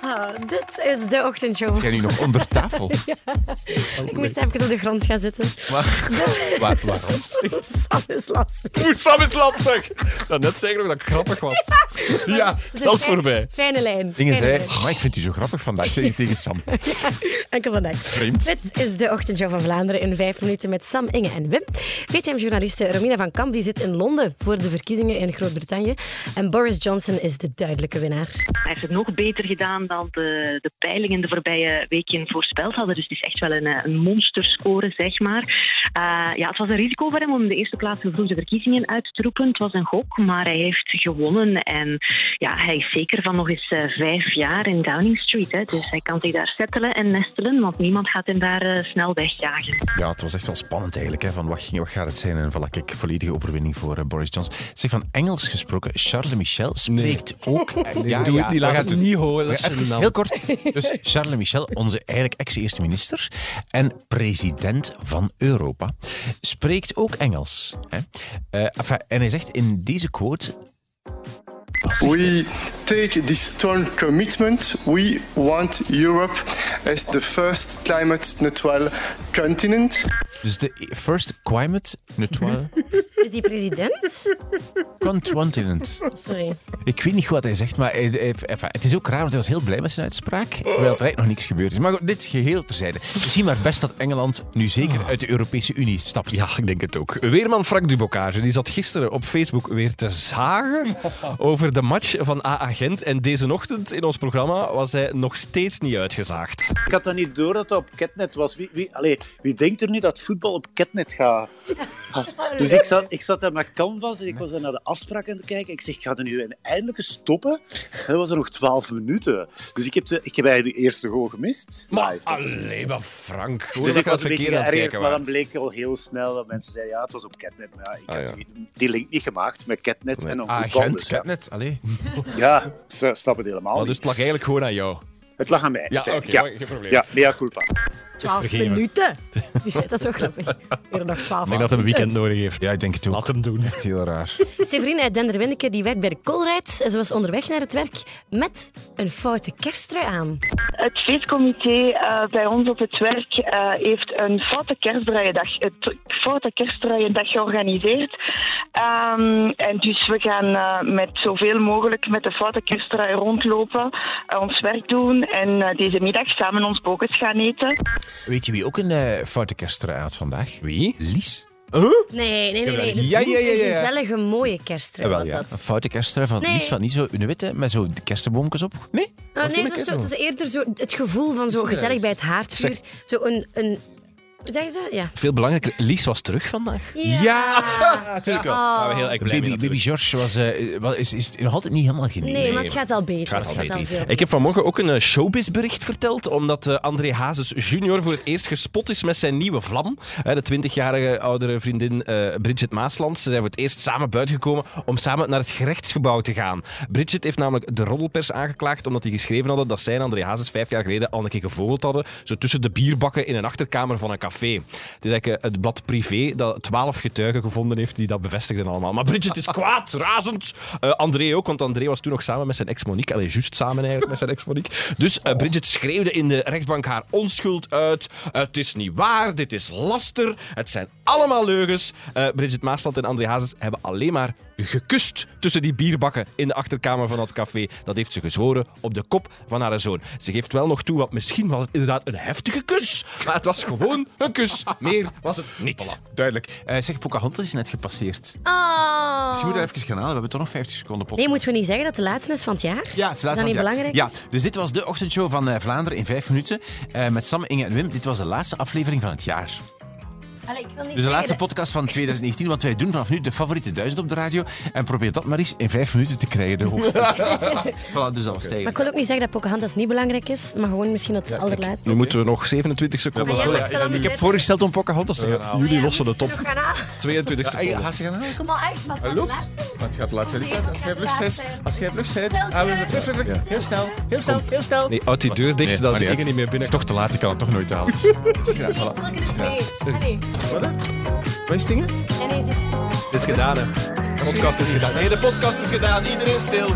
Ah, dit is de ochtendshow. Ga je nu nog onder tafel? Ik moest even op de grond gaan zitten. Waar, waar, waarom? Sam is lastig. Oeh, Sam is lastig. Dat net zeggen nog dat ik grappig was. Ja, dat is voorbij. Fijne lijn. Dingen zei, lijn. maar ik vind u zo grappig vandaag. Zeg je tegen Sam. Enkel vandaag. Vreemd. Dit is de ochtendshow van Vlaanderen in vijf minuten met Sam, Inge en Wim. VTM-journaliste Romina van Kamp die zit in Londen voor de verkiezingen in Groot-Brittannië. En Boris Johnson is de duidelijke winnaar. Hij heeft het nog beter gedaan dan de, de peilingen de voorbije weken voorspeld hadden. Dus het is echt wel een, eh, een monsterscore, zeg maar. Eh, ja, het was een risico voor hem om de eerste plaats voor de verkiezingen uit te roepen. Het was een gok, maar hij heeft gewonnen. En ja, hij is zeker van nog eens eh, vijf jaar in Downing Street. Hè. Dus hij kan zich daar settelen en nestelen, want niemand gaat hem daar snel wegjagen. Ja, het was echt wel spannend eigenlijk. Hè, van wat, ging, wat gaat het zijn? En voilà, kijk, volledige overwinning voor Boris Johnson. Zeg, van Engels gesproken, Charles Michel spreekt ook... Nee, doe het niet, laat we gaan het niet horen. Even heel kort. Dus Charles Michel, onze eigenlijk ex-eerste minister en president van Europa, spreekt ook Engels. Hè? Eh, enfin, en hij zegt in deze quote... We take this stern commitment. We want Europe as the first climate neutral continent. Dus de first climate neutral Is die president? continent. Sorry. Ik weet niet goed wat hij zegt, maar hij- hij- enfin, het is ook raar, want hij was heel blij met zijn uitspraak, terwijl er eigenlijk nog niks gebeurd is. Maar goed, dit geheel terzijde. Misschien maar best dat Engeland nu zeker uit de Europese Unie stapt. Ja, ik denk het ook. Weerman Frank Dubocage die zat gisteren op Facebook weer te zagen over de match van AA En deze ochtend in ons programma was hij nog steeds niet uitgezaagd. Ik had dan niet door dat dat op Catnet was. Wie, wie, allee, wie denkt er nu dat voetbal op Catnet gaat? Dus ik zat, ik zat daar met canvas en ik was daar naar de afspraak aan het kijken. Ik zeg, ga er nu eindelijk eens stoppen? En dan was er nog 12 minuten. Dus ik heb, de, ik heb eigenlijk de eerste goal gemist. Maar Live, dat gemist. allee, maar Frank. Hoor Dus dat ik was een beetje geërgerd, maar dan bleek al heel snel dat mensen zeiden, ja, het was op Catnet. Maar ja, ik Ah, had ja. die, die link niet gemaakt met Catnet en dan Ah, voetbal. Gent, dus ja. net. Allee. ja, snap het helemaal niet. dus het lag eigenlijk gewoon aan jou. Het lag aan mij. Ja, oké, uiteindelijk. geen probleem. Ja, mea culpa. 12 Vergeven. minuten. Die zei dat zo grappig. Weer nog 12 Ik denk dat hij een weekend nodig heeft. Ja, ik denk het ook. Laat hem doen. Echt heel raar. Severine uit Denderwindeke die werkt bij de Colruyt. En ze was onderweg naar het werk met een foute kersttrui aan. Het feestcomité eh, bij ons op het werk eh, heeft een foute kerstdraaiendag, het foute kerstdraaiendag georganiseerd. Ehm, en dus we gaan eh, met zoveel mogelijk met de foute kerstdraai rondlopen, ons werk doen en eh, deze middag samen ons bokens gaan eten. Weet je wie ook een eh, foute had vandaag? Wie? Lies. Nee, nee, nee. nee. Dat is Ja, ja, ja, ja. een gezellige, mooie kersttrui Jawel, was ja. dat. Een foute kersttrui van Nee. Lies, van niet zo een witte, met zo de kerstboompjes op. Nee? Ah, nee, het was, zo, het was eerder zo het gevoel van zo gezellig bij het haardvuur. Zo een... een zeg je dat? Ja. Veel belangrijker, Lies was terug vandaag. Ja, natuurlijk wel. Daar waren we heel erg blij mee Baby, baby natuurlijk. George was, eh, wel- is, is nog altijd niet helemaal genezen. Nee, maar het gaat al beter. Gaat al Het beter. veel Ik heb vanmorgen ook een eh, showbiz-bericht verteld, omdat eh, André Hazes junior voor het eerst gespot is met zijn nieuwe vlam. Eh, de 20-jarige oudere vriendin eh, Bridget Maasland. Ze zijn voor het eerst samen buitengekomen om samen naar het gerechtsgebouw te gaan. Bridget heeft namelijk de roddelpers aangeklaagd omdat die geschreven hadden dat zij en André Hazes vijf jaar geleden al een keer gevogeld hadden, zo tussen de bierbakken in een achterkamer van een café. Het is eigenlijk eh, het blad Privé dat twaalf getuigen gevonden heeft die dat bevestigden allemaal. Maar Bridget is kwaad, razend. Eh, André ook, want André was toen nog samen met zijn ex Monique. Allee, juist samen eigenlijk met zijn ex Monique. Dus eh, Bridget schreeuwde in de rechtbank haar onschuld uit. het is niet waar, dit is laster. Het zijn allemaal leugens. Bridget Maasland en André Hazes hebben alleen maar gekust tussen die bierbakken in de achterkamer van dat café. Dat heeft ze gezworen op de kop van haar zoon. Ze geeft wel nog toe, want misschien was het inderdaad een heftige kus. Maar het was gewoon een kus. Meer was het niet. Duidelijk. Eh, zeg, Pocahontas is net gepasseerd. Oh. Dus je moet er even gaan halen. We hebben toch nog 50 seconden pot. Nee, moeten we niet zeggen dat de laatste is van het jaar? Ja, het is Is laatste dat van niet het belangrijk? Ja, dus dit was de ochtendshow van eh, Vlaanderen in vijf minuten. eh, met Sam, Inge en Wim. Dit was de laatste aflevering van het jaar. Allee, ik wil niet Dus de laatste zeggen podcast van 2019, want wij doen vanaf nu de favoriete duizend op de radio. En probeer dat maar eens in vijf minuten te krijgen, de voilà, dus dat was tegen. Maar ik wil ook niet zeggen dat Pocahontas niet belangrijk is, maar gewoon misschien het allerlaatste. Nu moeten we nog 27 seconden. Maar ja, maar ik heb voorgesteld om Pocahontas te gaan halen. Jullie lossen het op. Nog gaan halen. 22 Ja, seconden. ga ze gaan halen? Kom maar Hij loopt. Maar het gaat zijn. Als jij vlug bent, als jij vlug vlug. Heel snel, heel snel, heel snel. Nee, houd die deur dicht, dat de dingen niet meer Het binnen is toch te laat, ik kan het toch nooit halen. Wat is dingen? Het is gedaan, hè. De podcast is gedaan. Nee, de podcast is gedaan. Iedereen stil.